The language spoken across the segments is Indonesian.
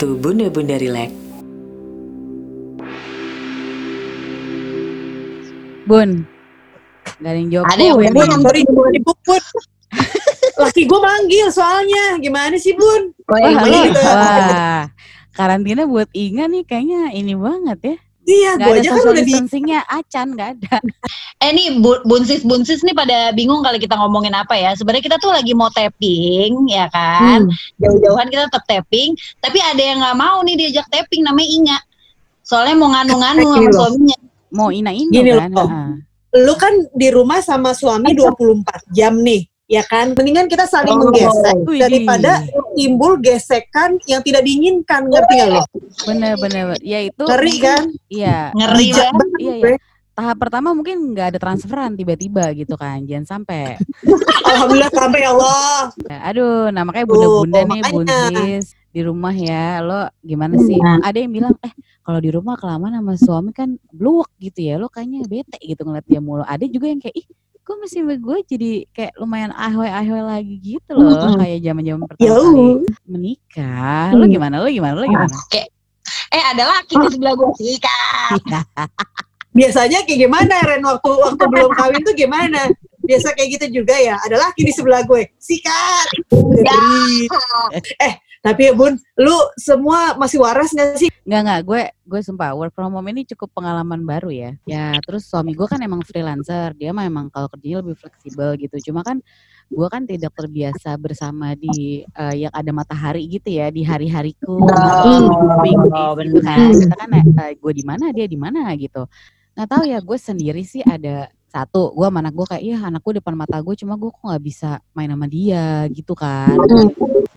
Welcome to Bunda Bunda Relax. Bun. Gak ada yang jawab. Ada yang Bun. udah Bun, sorry, Bun, Bun. Laki gue manggil soalnya. Gimana sih, Bun? Wah, halo. juga. Wah, karantina buat Inga nih kayaknya ini banget ya. Iya, Gak gue ada aja kan udah di... distancingnya acan gak ada. Eh nih bu- bunsis-bunsis nih pada bingung kali kita ngomongin apa ya. Sebenarnya kita tuh lagi mau tapping ya kan. Jauh-jauhan kita tetap tapping. Tapi ada yang nggak mau nih diajak tapping namanya Inga. Soalnya mau nganu-nganu sama loh. suaminya. Mau ina ino Gini kan. loh. Lu kan di rumah sama suami 24 jam nih. Ya kan? Mendingan kita saling Oh. menggesek. Widih. Daripada timbul gesekan yang tidak diinginkan. Ngerti gak lo? Bener bener. Ya itu. Ngeri kan? Iya. Ngeri Bijak banget. Iya, iya. Tahap pertama mungkin nggak ada transferan tiba-tiba gitu kan. Jangan sampai. Alhamdulillah sampai ya Allah. Ya, Aduh, nah makanya bunda-bunda Tuh, nih makanya. bunsis di rumah ya. Lo gimana sih? Iya. Ada yang bilang, eh kalau di rumah kelamaan sama suami kan bluwek gitu ya. Lo kayaknya bete gitu ngeliat dia mulu. Ada juga yang kayak, ih gue masih gue jadi kayak lumayan ahoy-ahoy lagi gitu loh. Kayak zaman-zaman pertama Ya kali menikah. Lo Hmm. gimana? Lo gimana? Lo gimana? Eh ada laki di sebelah gue sih kak. Biasanya kayak gimana Ren waktu waktu belum kawin tuh gimana? Biasa kayak gitu juga ya. Ada laki di sebelah gue. Sikat. Ngeri. Eh, tapi ya Bun, lu semua masih waras gak sih? Enggak enggak, gue gue sumpah work from home ini cukup pengalaman baru ya. Ya terus suami gue kan emang freelancer, dia mah emang kalau kerjanya lebih fleksibel gitu. Cuma kan gue kan tidak terbiasa bersama di eh, yang ada matahari gitu ya di hari-hariku. Oh, Minggu bener. gitu kan. Kita kan eh, gue di mana dia di mana gitu. Nggak tahu ya gue sendiri sih ada satu gue sama anak gue kayak iya anak gue depan mata gue cuma gue kok nggak bisa main sama dia gitu kan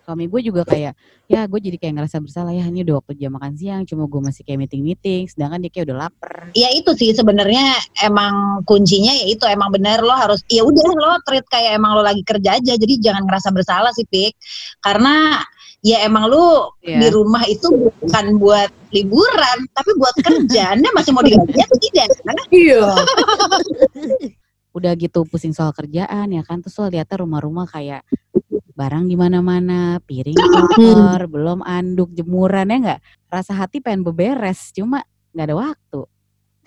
suami gue juga kayak ya gue jadi kayak ngerasa bersalah ya ini udah waktu jam makan siang cuma gue masih kayak meeting meeting sedangkan dia kayak udah lapar. Ya itu sih sebenarnya emang kuncinya ya itu emang bener lo harus ya udah lo treat kayak emang lo lagi kerja aja jadi jangan ngerasa bersalah sih Pik. Karena ya emang lo Iya. di rumah itu bukan buat liburan tapi buat kerja. Anda masih mau digaji atau tidak? Iya. udah gitu pusing soal kerjaan ya kan? Terus lo lihatnya rumah-rumah kayak barang di mana-mana piring kotor belum anduk jemuran ya nggak? Rasa hati pengen beberes cuma nggak ada waktu.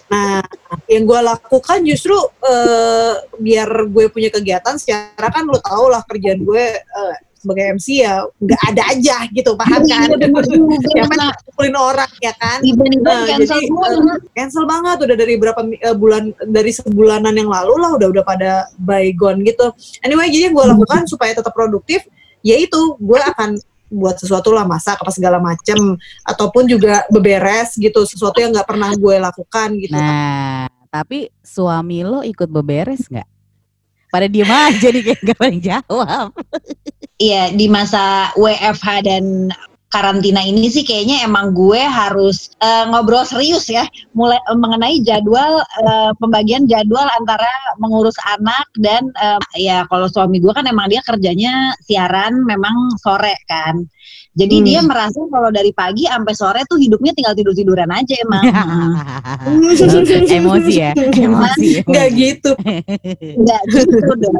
Nah, yang gue lakukan justru eh, biar gue punya kegiatan secara kan lo tau lah kerjaan gue eh, sebagai MC ya nggak ada aja gitu paham kan? Iya. Yang penting Nah, ngumpulin orang ya kan? Nah, cancel jadi, dengan Cancel banget udah dari berapa eh, bulan dari sebulanan yang lalu lah udah udah pada bygone gitu. Anyway, jadi yang gue lakukan supaya tetap produktif yaitu gue akan buat sesuatu lah masak apa segala macem ataupun juga beberes gitu sesuatu yang nggak pernah gue lakukan gitu nah tapi suami lo ikut beberes nggak pada diem aja nih kayak gak paling jawab. Iya di masa WFH dan karantina ini sih kayaknya emang gue harus eh, ngobrol serius ya. Mulai eh, mengenai jadwal eh, pembagian jadwal antara mengurus anak dan eh, ya kalau suami gue kan emang dia kerjanya siaran memang sore kan jadi Hmm. dia merasa kalau dari pagi sampai sore tuh hidupnya tinggal tidur tiduran aja emang emosi ya emosi nggak gitu Enggak gitu dong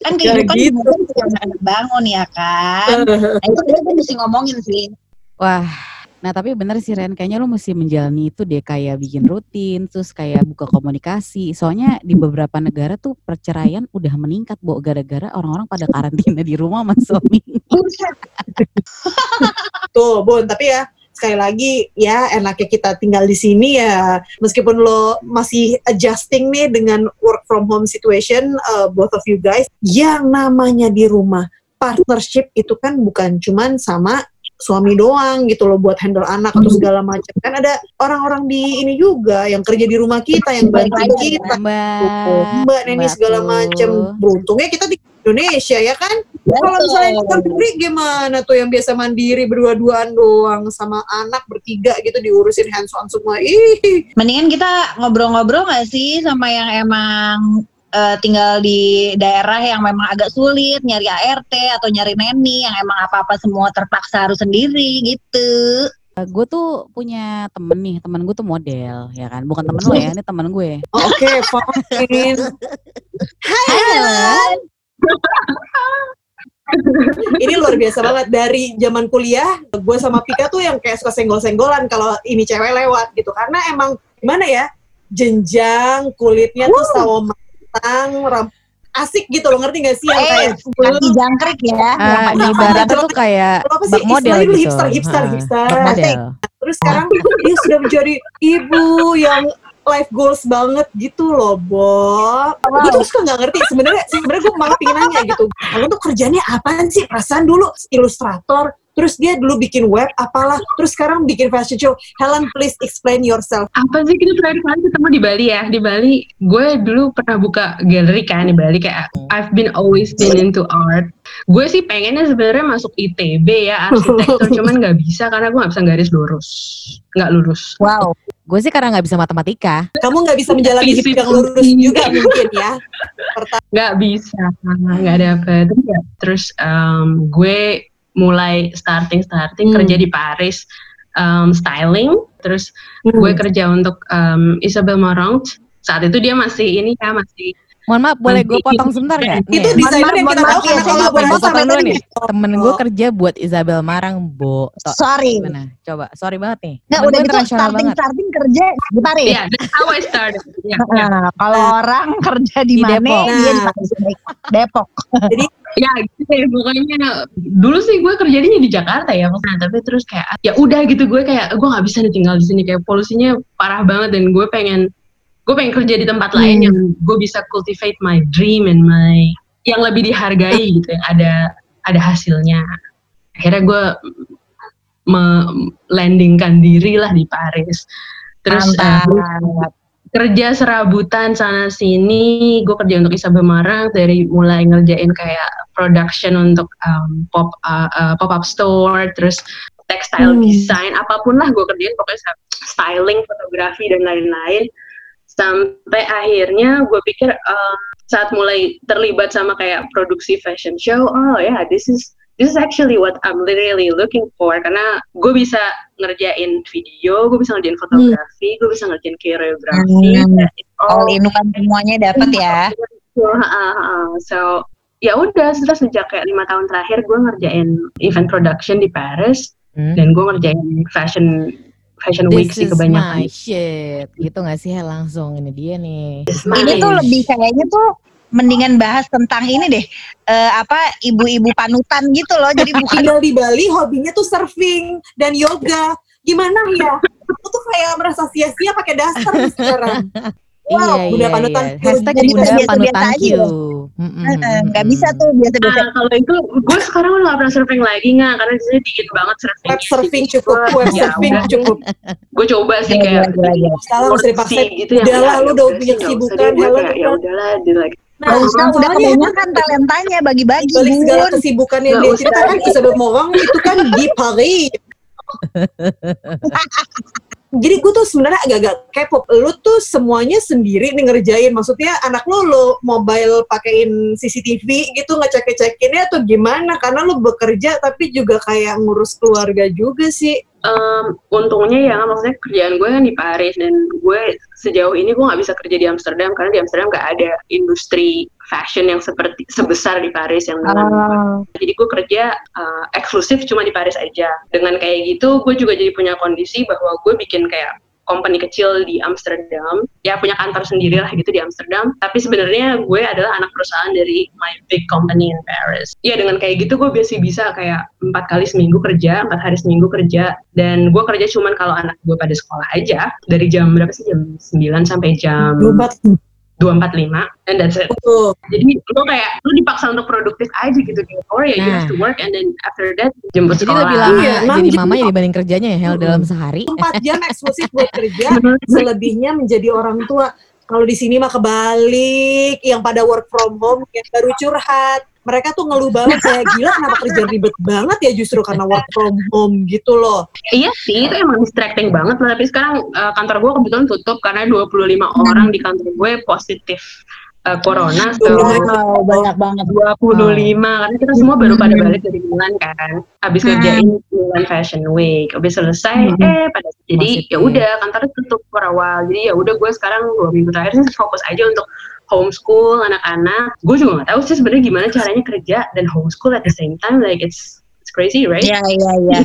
kan kehidupan gitu. kan bangun ya kan Nah, itu dia tuh mesti ngomongin sih. Wah, nah tapi bener sih Ren, kayaknya lo mesti menjalani itu deh kayak bikin rutin, terus kayak buka komunikasi. Soalnya di beberapa negara tuh perceraian udah meningkat, Bo, gara-gara orang-orang pada karantina di rumah sama suami. Tuh Bun tapi ya sekali lagi ya enaknya kita tinggal di sini ya. Meskipun lo masih adjusting nih dengan work from home situation uh, both of you guys yang namanya di rumah partnership itu kan bukan cuman sama suami doang gitu loh buat handle anak atau segala macam. Kan ada orang-orang di ini juga yang kerja di rumah kita yang bantu kita. Mbak, mbak nenek segala Mbak macam. Beruntungnya kita di Indonesia ya kan kalau misalnya di luar negeri gimana tuh yang biasa mandiri berdua-duaan doang sama anak bertiga gitu diurusin hands on semua. Ih, Mendingan kita ngobrol-ngobrol nggak sih sama yang emang eh, tinggal di daerah yang memang agak sulit nyari ART atau nyari neni yang emang apa-apa semua terpaksa harus sendiri gitu. gue tuh punya temen nih, temen gue tuh model, ya kan? Bukan temen lo ya, ini temen gue. oke fine. Hai, ini luar biasa banget. Dari zaman kuliah gue sama Pika tuh yang kayak suka senggol-senggolan kalau ini cewek lewat gitu. Karena emang gimana ya jenjang kulitnya tuh sawo matang ram- asik gitu loh. Ngerti gak sih yang kayak Eh, kaki jangkrik ya. Ah, ibaratnya apa- tuh kayak apa sih bak model gitu. hipster hipster Ah, hipster. bak model. terus sekarang dia sudah menjadi ibu yang life goals banget gitu loh, Bo. Gue tuh suka nggak ngerti sebenarnya sebenarnya gue malah pengen nanya gitu. Kamu tuh kerjanya apaan sih? Perasaan dulu ilustrator, terus dia dulu bikin web apalah, terus sekarang bikin fashion show. Helen, please explain yourself. apa sih kita terakhir kali ketemu di Bali ya di Bali gue dulu pernah buka galeri kan di Bali kayak I've been always been into art gue sih pengennya sebenarnya masuk ITB ya arsitektur cuman nggak bisa karena gue nggak bisa garis lurus nggak lurus Wow. Gue sih karena nggak bisa matematika. Kamu nggak bisa menjalani hidup yang lurus juga mungkin ya. nggak bisa nggak dapet Ya, terus em, gue mulai starting starting Hmm. kerja di Paris em, styling terus gue kerja untuk em, Isabel Marant saat itu dia masih ini ya masih Mohon maaf, boleh gue potong sebentar nggak? Nih, Itu ya. desainer yang kita tahu karena kolaborasi sama dulu tadi. nih. Temen gue kerja buat Isabel Marang, Bo. Tok, Sorry. Gimana? Coba, sorry banget nih. Nggak, udah gitu starting banget. starting kerja di Paris. ya that's how I started ya, ya. Nah, kalau orang kerja di, Di mana, Depok. dia di Nah. Paris. Depok. ya gitu deh pokoknya dulu sih gue kerjanya di Jakarta ya maksudnya tapi terus kayak ya udah gitu gue kayak gue nggak bisa nih tinggal di sini kayak polusinya parah banget dan gue pengen gue pengen kerja di tempat lain yang gue bisa cultivate my dream and my yang lebih dihargai gitu yang ada ada hasilnya. Akhirnya gue me- landingkan diri lah di Paris. Terus Mantap. Kerja serabutan sana sini gue kerja untuk Isabel Marang dari mulai ngerjain kayak production untuk um, pop uh, uh, pop up store terus textile design apa pun lah gue kerjain pokoknya styling fotografi dan lain-lain. Sampai akhirnya gue pikir um, saat mulai terlibat sama kayak produksi fashion show oh ya yeah, this is this is actually what I'm literally looking for. Karena gue bisa ngerjain video, gue bisa ngerjain fotografi, gue bisa ngerjain koreografi. Hmm. All all in one semuanya dapat ya. So, uh, uh, so ya udah setelah sejak kayak lima tahun terakhir gue ngerjain event production di Paris Hmm? dan gue ngerjain fashion fashion week This sih is my kebanyakan. shit. Gitu gak sih langsung ini dia nih. Ini tuh lebih kayaknya tuh mendingan bahas tentang ini deh. Eh, apa ibu-ibu panutan gitu loh. Jadi bukan Tinggal di Bali hobinya tuh surfing dan yoga. Gimana ya? Aku tuh kayak merasa sia-sia pakai daster nih sekarang. Wow, iya, Bunda iya, Panutan iya. Hashtag Jadi Bunda Panutan aja ya. Eh, nggak mm-mm. bisa tuh biasa-biasa. Nah, kalau itu gue sekarang udah gak pernah surfing lagi nggak karena di sini dingin banget surfing. Web surfing cukup, web Ya surfing cukup. Gue coba sih Gila, kayak gila. Salah usah dipaksain. gitu yang Udah lah, ya lu udah punya kesibukan, ya udah. udahlah Nah, Gak usah, udah kebanyakan talentanya bagi-bagi, balik segala kesibukan yang dia usah. ceritakan Isabel Morang itu kan di Paris. Jadi gue tuh sebenarnya agak-agak kepo. Lu tuh semuanya sendiri nih ngerjain. Maksudnya anak lu lu mobile pakein CCTV gitu ngecek-cekinnya atau gimana? Karena lu bekerja tapi juga kayak ngurus keluarga juga sih. Em, untungnya ya maksudnya kerjaan gue kan di Paris dan gue sejauh ini gue nggak bisa kerja di Amsterdam karena di Amsterdam nggak ada industri fashion yang seperti sebesar di Paris yang dengan jadi gue kerja uh, eksklusif cuma di Paris aja. Dengan kayak gitu gue juga jadi punya kondisi bahwa gue bikin kayak company kecil di Amsterdam. Ya punya kantor sendiri lah gitu di Amsterdam. Tapi sebenarnya gue adalah anak perusahaan dari my big company in Paris. Ya dengan kayak gitu gue biasa bisa kayak empat kali seminggu kerja empat hari seminggu kerja. Dan gue kerja cuman kalau anak gue pada sekolah aja. Dari jam berapa sih? Jam 9 sampai jam Lubat 245 and that's it tuh. jadi lo kayak lo dipaksa untuk produktif aja gitu kayak or ya you have to work and then after that jemput Jadi sekolah lebih lama Iya, jadi jam. mama ya dibanding kerjanya ya Hel dalam sehari. Empat jam eksklusif buat kerja, selebihnya menjadi orang tua. Kalau di sini mah kebalik, yang pada work from home, yang baru curhat. Mereka tuh ngeluh banget kayak gila kenapa kerja ribet banget ya justru karena work from home gitu loh. Iya sih, itu emang distracting banget lah. Tapi sekarang uh, kantor gue kebetulan tutup karena 25 orang di kantor gue positif uh, corona. So, Wow, banyak banget. 25 karena kita semua baru pada balik dari Milan kan. Habis kerjain Milan Fashion Week, habis selesai eh pada jadi ya udah kantornya tutup for a while. Jadi ya udah gue sekarang dua minggu terakhir sih fokus aja untuk homeschool anak-anak. Gue juga nggak tahu sih sebenarnya gimana caranya kerja dan homeschool at the same time. Like it's crazy, right? Iya iya iya.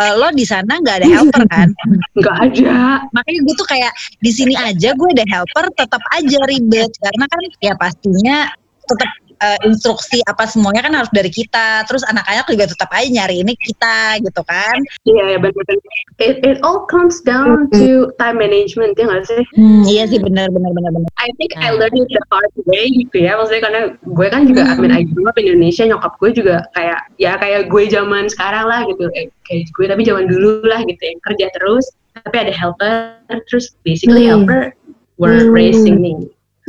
Eh, lo di sana nggak ada helper kan? Nggak ada. Makanya gue tuh kayak di sini aja gue ada helper tetap aja ribet karena kan ya pastinya tetap eh, instruksi apa semuanya kan harus dari kita. Terus anak-anak juga tetap aja nyari ini kita gitu kan. Iya, ya benar-benar. It, it all comes down to time management, ya nggak sih? Hmm, iya sih benar benar benar benar. I think I Nah. learned it the hard way gitu ya maksudnya karena gue kan juga I mean I grew up in Indonesia nyokap gue juga kayak ya kayak gue zaman sekarang lah gitu eh, kayak gue tapi zaman dulu lah gitu yang kerja terus tapi ada helper terus basically Hmm. helper were Hmm. raising me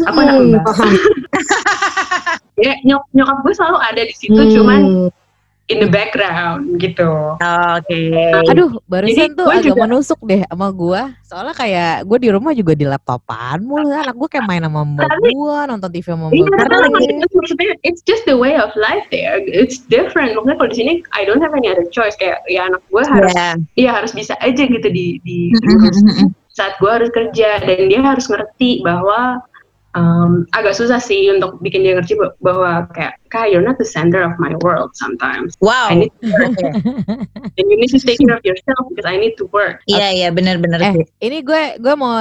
aku anak Hmm, mbak paham. ya nyok nyokap gue selalu ada di situ Hmm. cuman in the background gitu Oke. Aduh, barusan Jadi, tuh agak juga- menusuk deh sama gua. Soalnya kayak gue di rumah juga di laptopan mulu. Anak gue kayak main sama mbak Tapi- gue, nonton TV sama Iya, mbak karena gue. maksudnya- maksudnya it's just the way of life there. It's different. Maksudnya kalau di sini I don't have any other choice. Kayak ya anak gue harus, Iya. iya harus bisa aja gitu di di Mm, mm, diurus mm, mm. saat gue harus kerja dan dia harus ngerti bahwa um, agak susah sih untuk bikin dia ngerti bah- bahwa kayak kak you're not the center of my world sometimes. Wow. I need to work and you need to take care of yourself because I need to work. Iya iya benar benar Eh, ini gue gue mau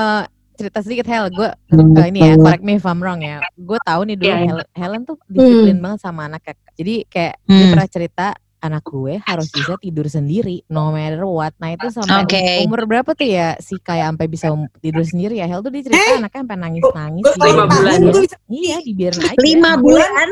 cerita sedikit Hel. Gue eh, ini ya, correct me if I'm wrong ya. Gue tahu nih dulu Iya, iya. Helen, Helen tuh disiplin banget sama anaknya. Jadi kayak dia Hmm. pernah cerita anak gue harus bisa tidur sendiri no matter what. Nah itu sampai Oke. um- umur berapa tuh ya si kayak sampai bisa um- tidur sendiri ya Hel tuh dia cerita Eh? anaknya sampai nangis nangis. Lima bulan. Iya dibiarin aja. Lima bulan.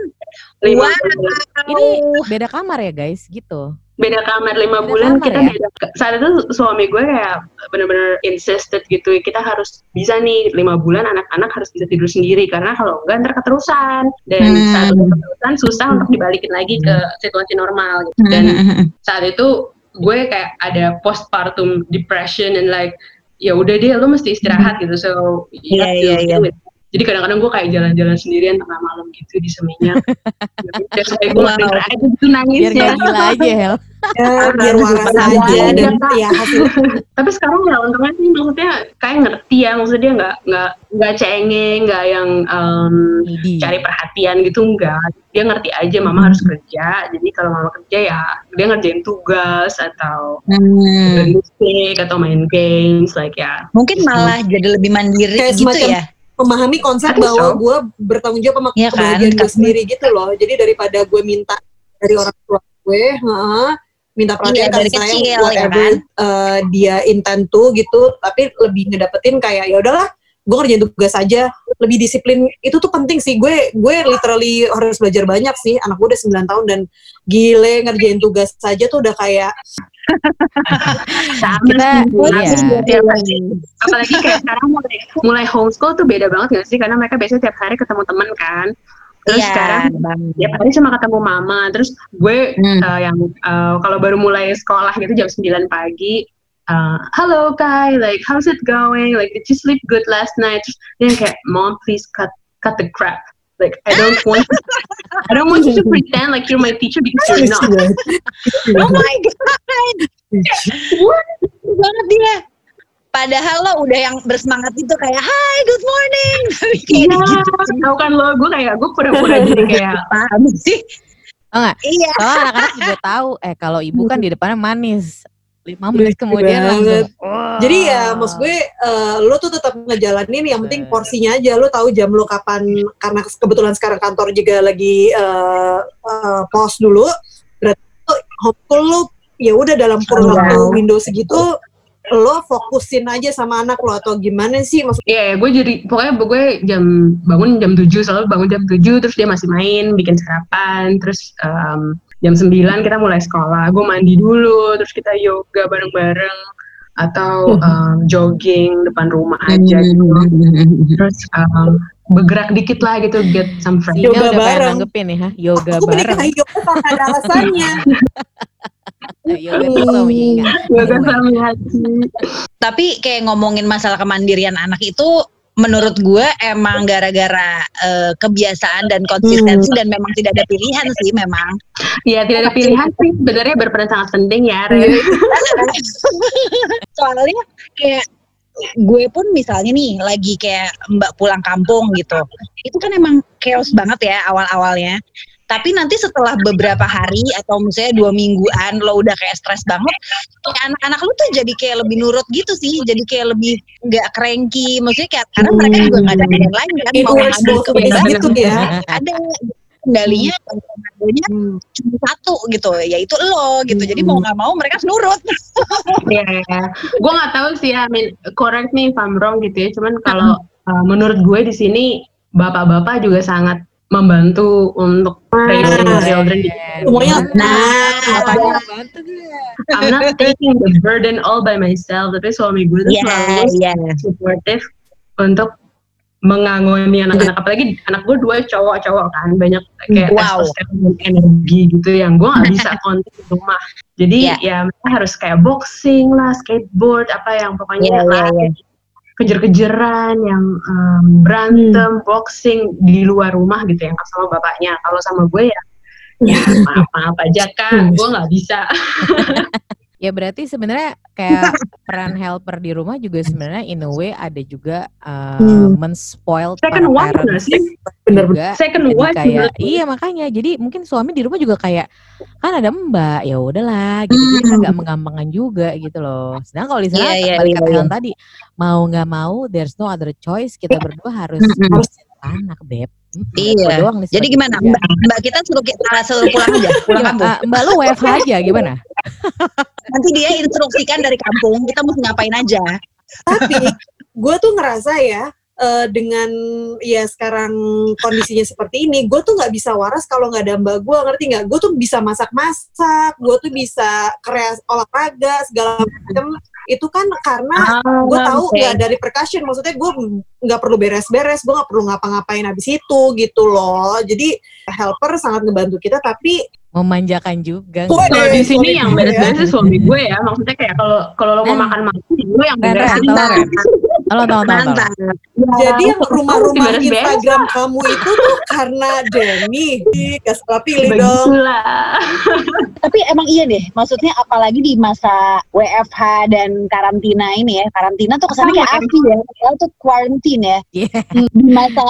Lima Wow. bulan. Ini beda kamar ya guys gitu. Beda kamar lima Beda bulan kamar kita ya? beda saat itu suami gue kayak bener-bener insisted gitu kita harus bisa nih lima bulan anak-anak harus bisa tidur sendiri karena kalau enggak ntar keterusan dan Hmm. saat udah keterusan susah untuk dibalikin lagi ke situasi normal gitu dan Hmm. saat itu gue kayak ada postpartum depression and like ya udah deh lo mesti istirahat gitu so you Iya, have to iya, iya. do it. jadi kadang-kadang gue kayak jalan-jalan sendirian tengah malam gitu di seminyak dan supaya gue Wow. denger aja gitu Biar nangisnya gak gila aja Hel. Ya, biar waras aja dan ya hasil tapi sekarang ya untungnya sih maksudnya kayak ngerti ya maksudnya dia nggak nggak nggak cengeng nggak yang em, Needy. cari perhatian gitu enggak dia ngerti aja mama harus kerja jadi kalau mama kerja ya dia ngerjain tugas atau Hmm. musik atau main games like ya Mungkin malah jadi lebih mandiri Kayak gitu semacam- ya. memahami konsep bahwa so. gue bertanggung jawab sama Iya kan, gue sendiri gitu loh. Jadi daripada gue minta dari orang tua gue, heeh, minta perhatian Iya, dari sayang, kecil, ya whatever kan? uh, dia intend to gitu, tapi lebih ngedapetin kayak ya udahlah, gue ngerjain tugas aja, lebih disiplin itu tuh penting sih. Gue gue literally harus belajar banyak sih. Anak gue udah 9 tahun dan gile ngerjain tugas saja tuh udah kayak sama iya. apalagi kayak sekarang mulai mulai homeschool tuh beda banget gak sih karena mereka biasanya tiap hari ketemu teman kan terus Iya, sekarang Bang. tiap hari cuma ketemu mama terus gue Hmm. uh, yang uh, kalau baru mulai sekolah gitu jam 9 pagi uh, halo Kai like how's it going like did you sleep good last night terus dia yang kayak mom please cut cut the crap like I don't want I don't want you to pretend like you're my teacher because you're not Oh my god. banget dia. Padahal lo udah yang bersemangat itu kayak Hai good morning. Tapi kayak Iya, gitu. tahu kan lo gue kayak gue pura-pura jadi kayak Paham sih. Oh enggak? Iya. Soalnya anak-anak juga tahu, eh kalau ibu kan di depannya manis. Lima menit kemudian banget. langsung. wah. Jadi ya maksud gue eh, lo tuh tetap ngejalanin yang penting porsinya aja lo tahu jam lo kapan karena kebetulan sekarang kantor juga lagi eh, eh, pause dulu berarti lo homeschool lo ya udah dalam kurun Iya. waktu window segitu lo fokusin aja sama anak lo atau gimana sih maksud Iya, gue jadi pokoknya gue jam bangun jam 7 selalu bangun jam 7 terus dia masih main, bikin sarapan, terus em, jam 9 kita mulai sekolah. Gue mandi dulu, terus kita yoga bareng-bareng atau em, jogging depan rumah aja gitu. Terus em, bergerak dikit lah gitu get some fresh. Yoga udah bareng. nanggepin nih, ha? Yoga aku bareng. menikah yoga karena ada alasannya Yoga suami ingat. Yoga suami hati. Tapi kayak ngomongin masalah kemandirian anak itu menurut gue emang gara-gara eh, kebiasaan dan konsistensi dan memang tidak ada pilihan sih memang. Ya tidak ada pilihan sih sebenarnya berperan sangat penting ya. Soalnya kayak gue pun misalnya nih lagi kayak mbak pulang kampung gitu itu kan emang chaos banget ya awal-awalnya tapi nanti setelah beberapa hari atau misalnya dua mingguan lo udah kayak stres banget anak-anak lu tuh jadi kayak lebih nurut gitu sih jadi kayak lebih nggak cranky maksudnya kayak karena mereka juga nggak ada pilihan lain kan It mau ngambil kebebasan gitu ya. ada kendalinya kendalinya Hmm. cuma satu gitu yaitu lo gitu jadi mau nggak mau mereka nurut Iya, iya. Gue nggak tahu sih, I mean, correct me if I'm wrong gitu ya. Cuman kalau uh, menurut gue di sini bapak-bapak juga sangat membantu untuk raising Ah, children. Semuanya nah. I'm not taking the burden all by myself, tapi suami gue tuh Iya, selalu iya. supportive untuk mengangoni anak-anak apalagi anak gue dua cowok-cowok kan banyak kayak Wow. testosteron energi gitu yang gue nggak bisa kontrol di rumah jadi Iya. ya mereka harus kayak boxing lah skateboard apa yang pokoknya Iya, iya, lari, kejer-kejeran yang um, berantem boxing di luar rumah gitu yang sama bapaknya. Kalau sama gue ya ya. Maaf maaf aja kak gue nggak bisa Ya berarti sebenarnya kayak peran helper di rumah juga sebenarnya in a way ada juga uh, Hmm. menspoil second wife nggak sih bener juga. second Jadi wife kayak iya makanya jadi mungkin suami di rumah juga kayak kan ada mbak ya udahlah gitu jadi Hmm. agak menggampangkan juga gitu loh sedangkan kalau di sana Iya, iya, balik iya, kata iya. Helen tadi mau nggak mau there's no other choice kita berdua harus Mm-mm. harus anak beb. Mm-mm. Iya. Doang nih jadi gimana? mbak, mbak kita suruh kita suruh pulang aja pulang Gimana? kampung. Ah, mbak lu WFH aja gimana? Nanti dia instruksikan dari kampung kita mesti ngapain aja. Tapi gue tuh ngerasa ya eh, dengan ya sekarang kondisinya seperti ini gue tuh nggak bisa waras kalau nggak ada mbak gue ngerti nggak? Gue tuh bisa masak-masak gue tuh bisa kreas olahraga segala macam itu kan karena gue tahu oke. nggak dari percussion maksudnya gue nggak perlu beres-beres gue nggak perlu ngapa-ngapain habis itu gitu loh jadi helper sangat ngebantu kita tapi memanjakan juga Kalau di Eh, sini suami yang beres-beres ya. suami gue ya. Maksudnya kayak kalau kalau lo mau Nah. makan malam, gue yang Ren, Ren, tolong, tolong, mantap tolong. Jadi yang rumah-rumah. Instagram kamu itu tuh karena Demi. Gak salah pilih dong. Tapi emang iya deh maksudnya apalagi di masa WFH dan karantina ini ya karantina tuh kesannya kayak api ya Padahal tuh quarantine ya Iya. di masa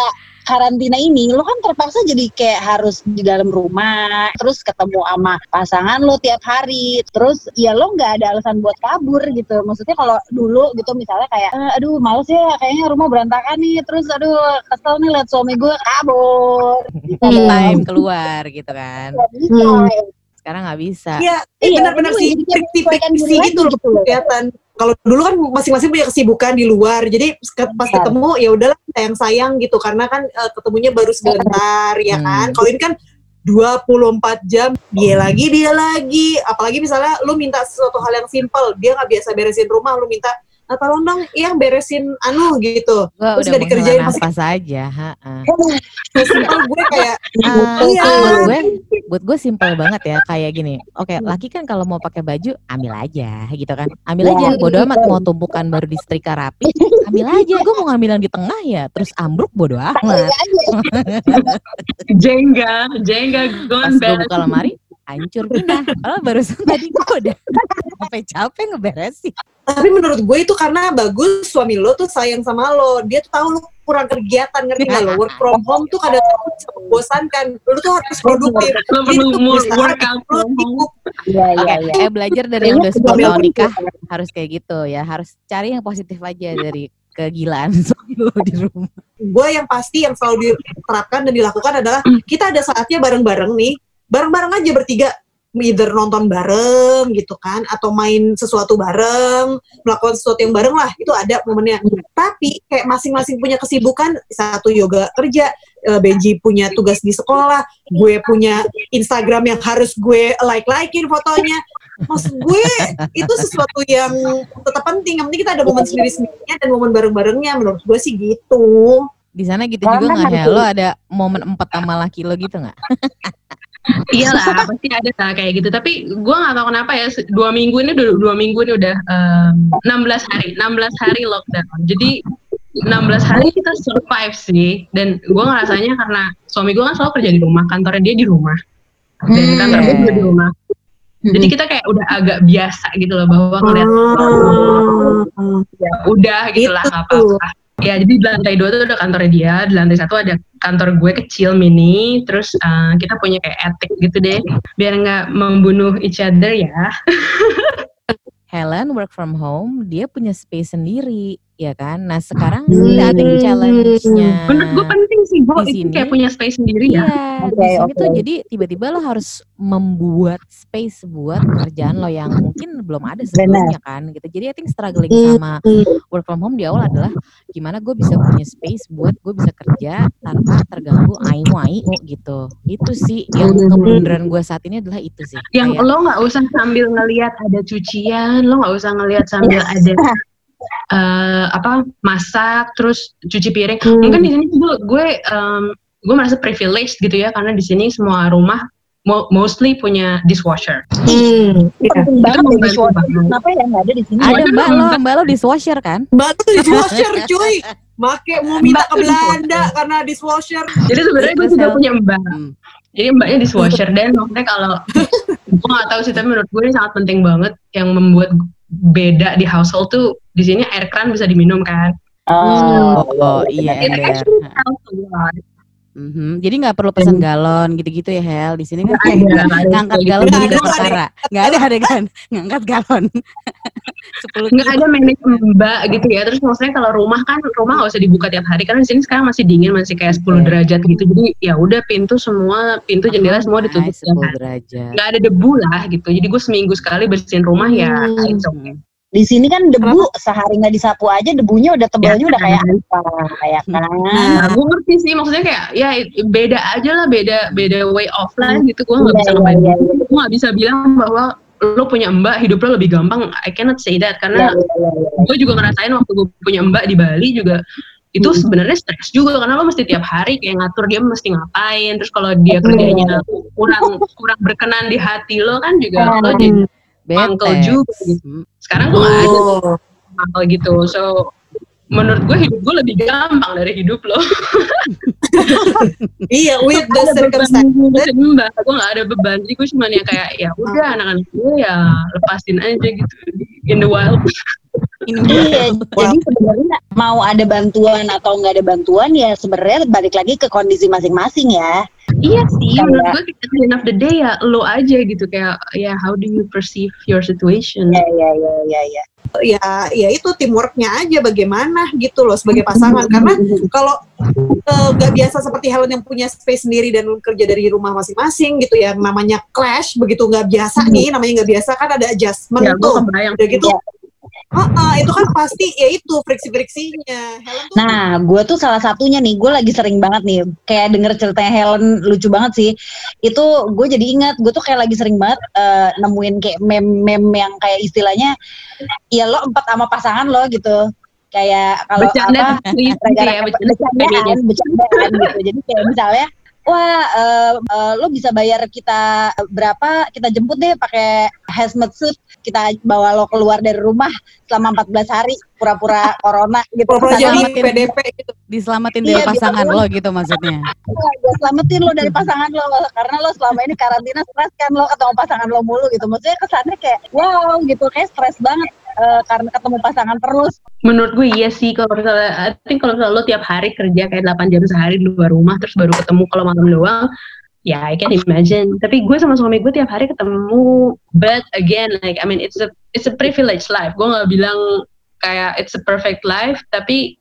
karantina ini lo kan terpaksa jadi kayak harus di dalam rumah terus ketemu sama pasangan lo tiap hari terus ya lo nggak ada alasan buat kabur gitu maksudnya kalau dulu gitu misalnya kayak "Eh, aduh males ya kayaknya rumah berantakan nih terus aduh kesel nih liat suami gue kabur gitu Me loh. time keluar gitu kan Hmm. sekarang nggak bisa Iya, Iya, benar-benar itu sih friksi lagi gitu loh gitu loh. kelihatan. Kalau dulu kan masing-masing punya kesibukan di luar, jadi pas Iya. ketemu ya udahlah sayang-sayang gitu karena kan eh, ketemunya baru sebentar ya Hmm. kan. Kalau ini kan 24 jam dia lagi dia lagi apalagi misalnya lu minta sesuatu hal yang simpel dia nggak biasa beresin rumah lu minta tolong dong yang beresin anu gitu. Gua Terus udah nggak dikerjain menghela masih- nafas aja ha, ha. simpel gue kayak Ah, Iya. buat gue buat gue simpel banget ya kayak gini. Oke laki kan kalau mau pakai baju ambil aja gitu kan. Ambil aja bodo amat mau tumpukan baru disetrika rapi ambil aja. Gue mau ngambil yang di tengah ya terus ambruk bodo amat. Jengga, jengga pas gone gue bad. buka lemari hancur pindah. Kalau barusan tadi gue udah sampai capek ngeberesin tapi menurut gue itu karena bagus suami lo tuh sayang sama lo. Dia tuh tahu lo kurang kegiatan ngerti nggak lo? Work from home tuh kadang bisa membosankan. Lo tuh harus produktif. Lo Jadi perlu lo from home. sibuk. Iya, iya, iya. eh belajar dari yang udah 10 Kayaknya tahun nikah harus kayak gitu ya. Harus cari yang positif aja dari kegilaan suami lo di rumah. Gue yang pasti yang selalu diterapkan dan dilakukan adalah kita ada saatnya bareng-bareng nih. Bareng-bareng aja bertiga either nonton bareng gitu kan atau main sesuatu bareng melakukan sesuatu yang bareng lah itu ada momennya. Tapi kayak masing-masing punya kesibukan satu yoga kerja eh, Benji punya tugas di sekolah gue punya Instagram yang harus gue like-likein fotonya. Maksud gue itu sesuatu yang tetap penting yang penting kita ada momen sendiri-sendirinya dan momen bareng-barengnya. Menurut gue sih gitu. Di sana gitu Orang juga nggak? ya lo ada momen empat sama laki lo gitu nggak Iya lah, pasti ada lah kayak gitu. Tapi gue nggak tahu kenapa ya, dua minggu ini udah dua minggu ini udah em, 16 hari, 16 hari lockdown. Jadi 16 hari kita survive sih. Dan gue ngerasanya karena suami gue kan selalu kerja di rumah, kantornya dia di rumah. Dan Hmm. kantor gue juga di rumah. Jadi kita kayak udah agak biasa gitu loh bahwa ngeliat Ah. ya udah gitu lah apa-apa. Ya jadi di lantai dua tuh ada kantornya dia, di lantai satu ada kantor gue kecil mini, terus uh, kita punya kayak etik gitu deh, biar nggak membunuh each other ya. Helen work from home, dia punya space sendiri, ya kan? Nah sekarang sih I think challenge-nya Menurut gue penting sih, gue Di itu sini. kayak punya space sendiri ya. Iya, Oke, di sini tuh oke. jadi tiba-tiba lo harus membuat space buat kerjaan lo yang mungkin belum ada sebelumnya kan gitu. Jadi I think struggling sama work from home di awal adalah gimana gue bisa punya space buat gue bisa kerja tanpa terganggu aimu aiu gitu. Itu sih yang kebenaran gue saat ini adalah itu sih. Yang Kayak, lo nggak usah sambil ngelihat ada cucian, lo nggak usah ngelihat sambil ada eh, apa masak, terus cuci piring. Mungkin di sini gue gue em, gue merasa privileged gitu ya karena di sini semua rumah mo- mostly punya dishwasher. Hmm, iya. Penting banget ya dishwasher. Kenapa ya nggak ada di sini? ada mbak lo, mbak- mbak lo dishwasher kan? Mbak tuh dishwasher cuy. Make mau minta ke Belanda karena dishwasher. Jadi sebenarnya gue juga Hel- punya mbak. Hmm. Jadi mbaknya dishwasher dan maksudnya kalau gue nggak tahu sih tapi menurut gue ini sangat penting banget yang membuat beda di household tuh di sini air kran bisa diminum kan. Oh, Oh, iya It ember. actually a lot. Mhm. Jadi nggak perlu pesan galon gitu-gitu ya Hel. Di sini kan ada, ngangkat galon jadi Nggak ada, perkara. Nggak ada adegan ngangkat galon. 10 nggak ada manage mbak gitu ya terus maksudnya kalau rumah kan rumah nggak usah dibuka tiap hari karena di sini sekarang masih dingin masih kayak 10 derajat gitu jadi ya udah pintu semua pintu jendela semua ditutup Nice, tiap 10 hari. derajat. nggak ada debu lah gitu jadi gue seminggu sekali bersihin rumah ya Hmm. it's okay. Di sini kan debu sehari nggak disapu aja debunya udah tebalnya udah kayak apa kayak kan? Nah, gue ngerti sih maksudnya kayak ya beda aja lah beda beda way of life gitu. Gue nggak Iya, bisa iya, ngebanding iya, iya. gue nggak bisa bilang bahwa lo punya mbak hidup lo lebih gampang. I cannot say that karena Iya, iya, iya. gue juga ngerasain waktu gue punya mbak di Bali juga itu sebenarnya stres juga karena lo mesti tiap hari kayak ngatur dia mesti ngapain terus kalau dia kerjanya kurang kurang berkenan di hati lo kan juga lo jadi Bete. juga gitu. Sekarang gue nggak ada Oh. uncle gitu. So menurut gue hidup gue lebih gampang dari hidup lo. Iya, with the ada beban circumstance. ngurusin mbak gue nggak ada beban. Jadi gue cuma ya kayak ya udah anak-anak gue ya lepasin aja gitu. In the wild. Iya, jadi sebenarnya mau ada bantuan atau nggak ada bantuan ya sebenarnya balik lagi ke kondisi masing-masing ya. Iya sih, Kayak- menurut gue at the end of the day ya lo aja gitu kayak ya how do you perceive your situation? Ya ya ya ya ya. Ya, ya itu teamworknya aja bagaimana gitu loh sebagai pasangan. Karena kalau eh, nggak biasa seperti Helen yang punya space sendiri dan kerja dari rumah masing-masing gitu ya, namanya clash begitu nggak biasa nih, namanya nggak biasa kan ada adjustment Ya tuh. Udah gitu, Iya. Heeh, itu kan pasti ya itu friksi-friksinya. Helen tuh Nah, gue tuh salah satunya nih, gue lagi sering banget nih, kayak denger ceritanya Helen lucu banget sih. Itu gue jadi ingat, gue tuh kayak lagi sering banget eh, nemuin kayak meme-meme yang kayak istilahnya, ya lo empat sama pasangan lo gitu. Kayak kalau apa, please, gitu ya, bercanda bercandaan, bercandaan gitu. Jadi kayak misalnya, wah eh, eh, lo bisa bayar kita berapa, kita jemput deh pakai hazmat suit, kita bawa lo keluar dari rumah selama 14 hari, pura-pura corona gitu. pura-pura Ke sana jadi Selamatin. PDP gitu. diselamatin Iya, dari biar pasangan lo- lo gitu maksudnya. gue selamatin lo dari pasangan lo karena lo selama ini karantina stres kan lo ketemu pasangan lo mulu gitu maksudnya kesannya kayak wow gitu kayak stres banget eh, karena ketemu pasangan terus Menurut gue iya sih kalau misalnya, I think kalau misalnya lo tiap hari kerja kayak 8 jam sehari di luar rumah terus baru ketemu kalau malam doang, ya I can imagine. Tapi gue sama suami gue tiap hari ketemu, but again like I mean it's a it's a privileged life. Gue nggak bilang kayak it's a perfect life, tapi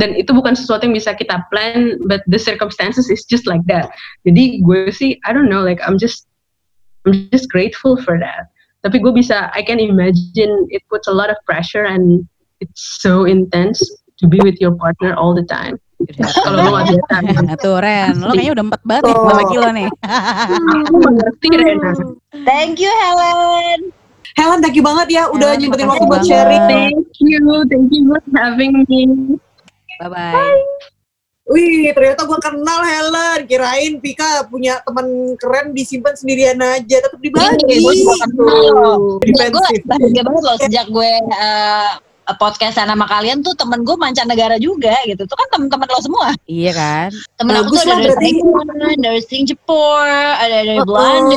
dan itu bukan sesuatu yang bisa kita plan, but the circumstances is just like that. Jadi gue sih I don't know like I'm just I'm just grateful for that. Tapi gue bisa I can imagine it puts a lot of pressure and it's so intense to be with your partner all the time. Kalau lo gak biasa, tuh Ren, lo kayaknya udah empat banget nih Oh. sama kilo nih. mengerti Rena. thank you Helen Helen, thank you banget ya udah Helen, nyempetin waktu buat sharing. Thank you, thank you for having me. Bye bye. Wih, ternyata gue kenal Helen. Kirain Pika punya teman keren disimpan sendirian aja, tetap dibagi. Gue bahagia banget loh sejak gue eh, podcast sama kalian tuh temen gue mancanegara juga gitu tuh kan temen-temen lo semua Iya kan? temen aku Bagus tuh lah ada dari. Taiwan dari Singapura ada dari Oh, Belanda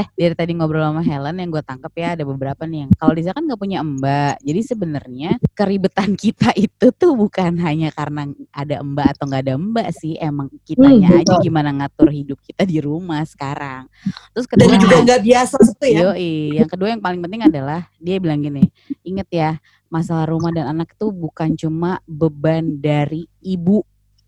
eh dari tadi ngobrol sama Helen yang gue tangkap ya ada beberapa nih yang kalau Lisa kan nggak punya mbak jadi sebenarnya keribetan kita itu tuh bukan hanya karena ada mbak atau nggak ada mbak sih emang kitanya Hmm, aja gimana ngatur hidup kita di rumah sekarang. Terus Dan kedua juga nggak biasa itu ya. Yoi, yang kedua yang paling penting adalah dia bilang gini, inget ya masalah rumah dan anak itu bukan cuma beban dari ibu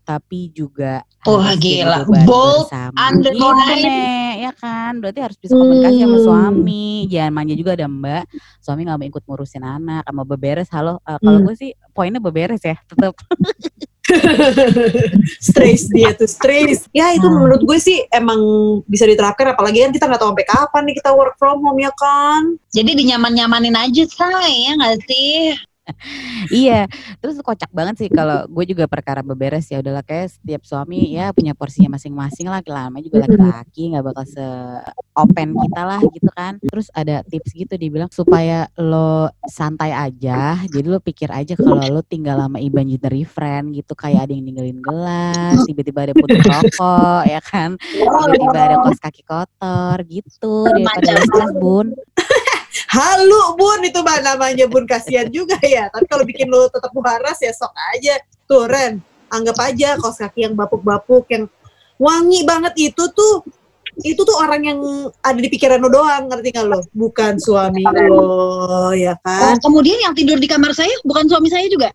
tapi juga Wah, jadi gila. Bold, underline. Nek, ya kan berarti harus bisa komunikasi sama Hmm. suami jangan manja juga ada mbak suami nggak mau ikut ngurusin anak sama beberes halo eh, kalau Hmm. gue sih poinnya beberes ya tetap stress dia tuh stress. Ya itu menurut gue sih emang bisa diterapkan apalagi kan kita nggak tahu sampai kapan nih kita work from home ya kan. Jadi dinyaman-nyamanin aja say ya nggak sih? Iya terus kocak banget sih kalau gue juga perkara beberes ya udahlah kayak setiap suami ya punya porsinya masing-masing lah lama juga laki-laki nggak bakal se open kita lah gitu kan. Terus ada tips gitu dibilang supaya lo santai aja jadi lo pikir aja kalau lo tinggal sama imaginary friend gitu kayak ada yang ninggalin gelas tiba-tiba ada putih rokok ya kan. Tiba-tiba ada kos kaki kotor gitu daripada stres bun Halu bun. Itu mah namanya bun. Kasihan juga ya. Tapi kalau bikin lo tetap waras ya sok aja. Tuh Ren, anggap aja kaos kaki yang bapuk-bapuk yang wangi banget. Itu tuh itu tuh orang yang ada di pikiran lo doang. Ngerti gak lo bukan suami lo ya Oh, kan kemudian yang tidur di kamar saya bukan suami saya juga.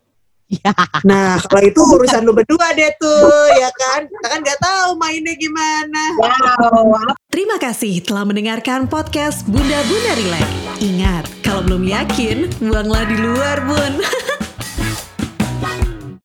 nah kalau itu urusan lo berdua deh tuh ya kan? Kita kan nggak tahu mainnya gimana. Wow, Terima kasih telah mendengarkan podcast Bunda Bunda Relax. Ingat, kalau belum yakin, buanglah di luar, Bun.